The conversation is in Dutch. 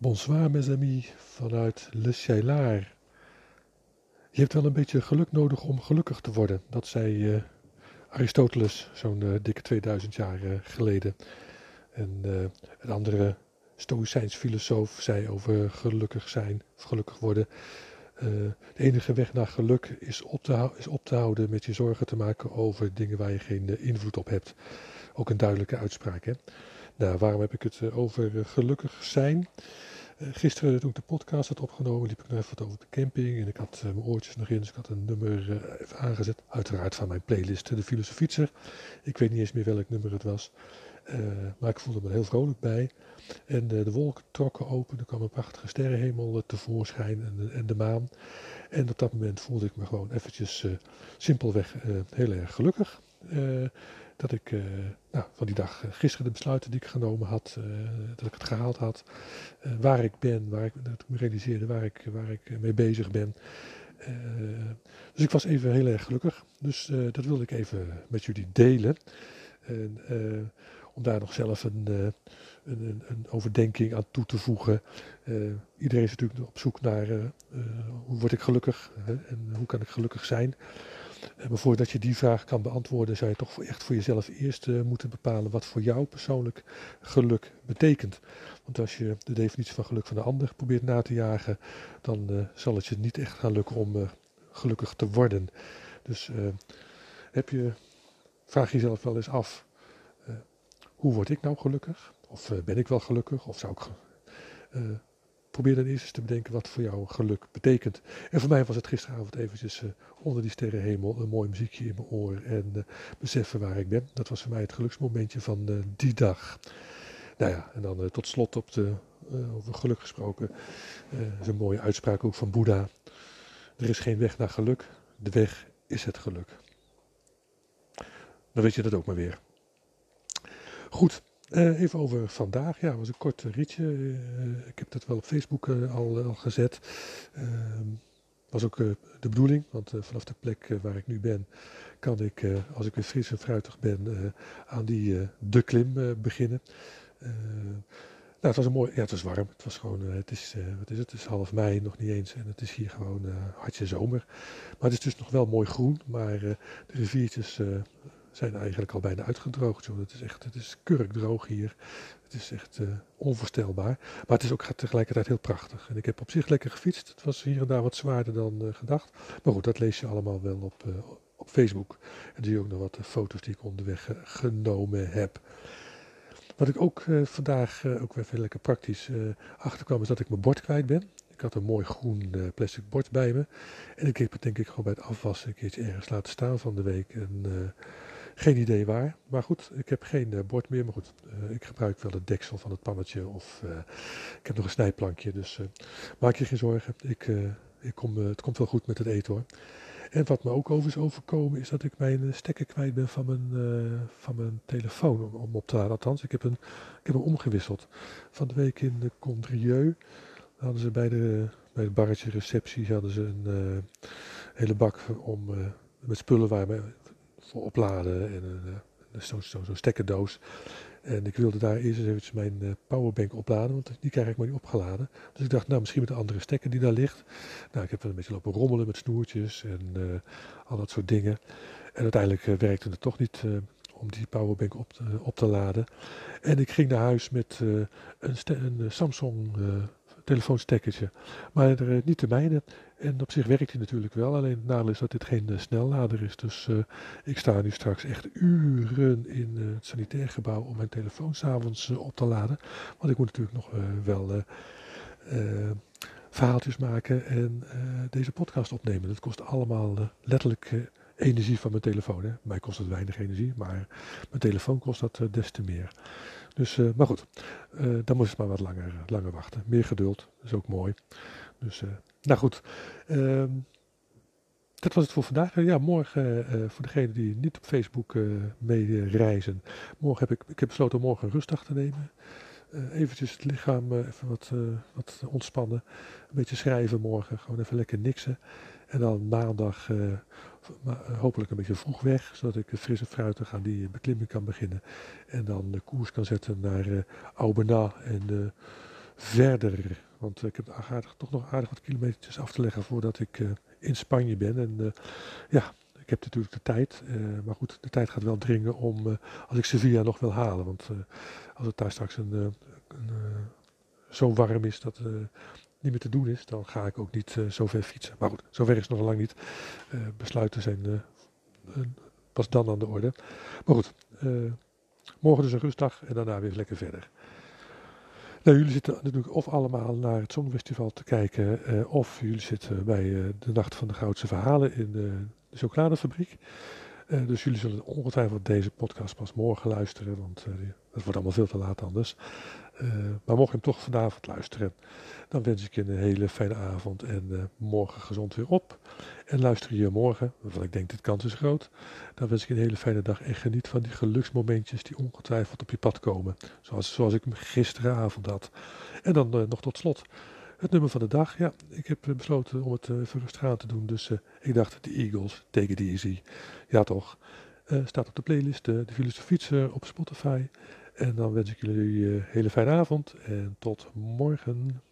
Bonsoir mes amis vanuit Le Cheylard. Je hebt wel een beetje geluk nodig om gelukkig te worden. Dat zei uh, Aristoteles zo'n uh, dikke 2000 jaar uh, geleden. En een andere Stoïcijns filosoof zei over gelukkig zijn of gelukkig worden. de enige weg naar geluk is op, te is op te houden met je zorgen te maken over dingen waar je geen invloed op hebt. Ook een duidelijke uitspraak. Hè? Nou, waarom heb ik het over gelukkig zijn? Uh, gisteren toen ik de podcast had opgenomen, liep ik nog even wat over de camping. En ik had mijn oortjes nog in, dus ik had een nummer even aangezet. Uiteraard van mijn playlist, de Filosofietser. Ik weet niet eens meer welk nummer het was. maar ik voelde me heel vrolijk bij. En de wolken trokken open, er kwam een prachtige sterrenhemel tevoorschijn en en de, maan. En op dat moment voelde ik me gewoon eventjes simpelweg heel erg gelukkig dat ik uh, nou, van die dag uh, gisteren de besluiten die ik genomen had, dat ik het gehaald had, waar ik ben, waar ik, dat ik me realiseerde waar ik, waar ik mee bezig ben. dus ik was even heel erg gelukkig. Dus dat wilde ik even met jullie delen. En, om daar nog zelf een, een, een, een, overdenking aan toe te voegen. iedereen is natuurlijk op zoek naar hoe word ik gelukkig en hoe kan ik gelukkig zijn. Eh, maar voordat je die vraag kan beantwoorden, zou je toch echt voor jezelf eerst uh, moeten bepalen wat voor jou persoonlijk geluk betekent. Want als je de definitie van geluk van de ander probeert na te jagen, dan uh, zal het je niet echt gaan lukken om gelukkig te worden. Dus heb je, vraag jezelf wel eens af, hoe word ik nou gelukkig? Of ben ik wel gelukkig? Of zou ik probeer dan eerst eens te bedenken wat voor jou geluk betekent. En voor mij was het gisteravond eventjes uh, onder die sterrenhemel een mooi muziekje in mijn oor en uh, beseffen waar ik ben. Dat was voor mij het geluksmomentje van uh, die dag. Nou ja, en dan tot slot op de, over geluk gesproken. is een mooie uitspraak ook van Boeddha. Er is geen weg naar geluk, de weg is het geluk. Dan weet je dat ook maar weer. Goed, uh, even over vandaag. Ja, was een kort ritje. Uh, ik heb dat wel op Facebook uh, al, al, gezet. Ehm, was ook de bedoeling, want vanaf de plek waar ik nu ben, kan ik, als ik weer fris en fruitig ben, aan die de klim beginnen. nou, het was een mooi, ja, het was warm. Het was gewoon, het is, wat is het? Het is half mei, nog niet eens. En het is hier gewoon hartje zomer. Maar het is dus nog wel mooi groen. Maar de riviertjes zijn eigenlijk al bijna uitgedroogd. Joh. Het is echt, het is kurkdroog hier. Het is echt uh, onvoorstelbaar. Maar het is ook tegelijkertijd heel prachtig. En ik heb op zich lekker gefietst. Het was hier en daar wat zwaarder dan uh, gedacht. Maar goed, dat lees je allemaal wel op, uh, op Facebook. En zie je ook nog wat foto's die ik onderweg genomen heb. Wat ik ook vandaag ook weer veel lekker praktisch achterkwam, is dat ik mijn bord kwijt ben. Ik had een mooi groen plastic bord bij me. En ik heb het denk ik gewoon bij het afwassen een keertje ergens laten staan van de week. En geen idee waar. Maar goed, ik heb geen uh, bord meer. Maar goed, uh, ik gebruik wel het deksel van het pannetje. Of uh, ik heb nog een snijplankje. Dus maak je geen zorgen. Ik, ik kom, het komt wel goed met het eten hoor. En wat me ook over is overkomen is dat ik mijn stekker kwijt ben van mijn, van mijn telefoon om, op te laden. Althans, ik heb, een, ik heb hem omgewisseld. Van de week in de Condrieu hadden ze bij de, bij het barretje receptie hadden ze een hele bak om, met spullen waar, voor opladen en zo'n zo, zo stekkerdoos. En ik wilde daar eerst eens eventjes mijn uh, powerbank opladen, want die krijg ik maar niet opgeladen. Dus ik dacht, nou misschien met een andere stekker die daar ligt. Nou, ik heb een beetje lopen rommelen met snoertjes en uh, al dat soort dingen. En uiteindelijk werkte het toch niet om die powerbank op te, op te laden. En ik ging naar huis met een, een, Samsung telefoonstekkertje. Maar er, niet de mijne. En op zich werkt hij natuurlijk wel, alleen het nadeel is dat dit geen uh, snellader is. Dus uh, ik sta nu straks echt uren in uh, het sanitair gebouw om mijn telefoon s'avonds op te laden. Want ik moet natuurlijk nog wel verhaaltjes maken en deze podcast opnemen. Dat kost allemaal letterlijk energie van mijn telefoon. Hè. Mij kost het weinig energie, maar mijn telefoon kost dat des te meer. Dus, maar goed, dan moest het maar wat langer, langer wachten. Meer geduld, dat is ook mooi. Dus nou goed, ehm, dat was het voor vandaag. Ja, morgen, uh, voor degenen die niet op Facebook uh, mee reizen. Morgen heb ik, ik heb besloten morgen een rustdag te nemen. Uh, eventjes het lichaam even wat, wat ontspannen. Een beetje schrijven morgen. Gewoon even lekker niksen. En dan maandag hopelijk een beetje vroeg weg. Zodat ik frisse fruitig aan die beklimming kan beginnen. En dan de koers kan zetten naar uh, Aubena en verder. Want ik heb toch nog aardig wat kilometers af te leggen voordat ik in Spanje ben. En ja, ik heb natuurlijk de tijd. maar goed, de tijd gaat wel dringen om, als ik Sevilla nog wil halen. Want als het daar straks een, een zo warm is dat niet meer te doen is, dan ga ik ook niet zo ver fietsen. Maar goed, zover is het nog lang niet. Besluiten zijn pas dan aan de orde. Maar goed, morgen dus een rustdag en daarna weer lekker verder. Nou, jullie zitten natuurlijk of allemaal naar het Songfestival te kijken, of jullie zitten bij de Nacht van de Goudse Verhalen in de, de chocoladefabriek. dus jullie zullen ongetwijfeld deze podcast pas morgen luisteren, want dat wordt allemaal veel te laat anders. Maar mocht je hem toch vanavond luisteren, dan wens ik je een hele fijne avond en uh, morgen gezond weer op. En luister je morgen, want ik denk dit kans is groot, dan wens ik je een hele fijne dag en geniet van die geluksmomentjes die ongetwijfeld op je pad komen. Zoals, zoals ik hem gisteravond had. En dan uh, nog tot slot het nummer van de dag. Ja, ik heb besloten om het uh, te doen, dus ik dacht de Eagles, Take It Easy. Ja toch, staat op de playlist De Filosofie op Spotify. En dan wens ik jullie een hele fijne avond en tot morgen.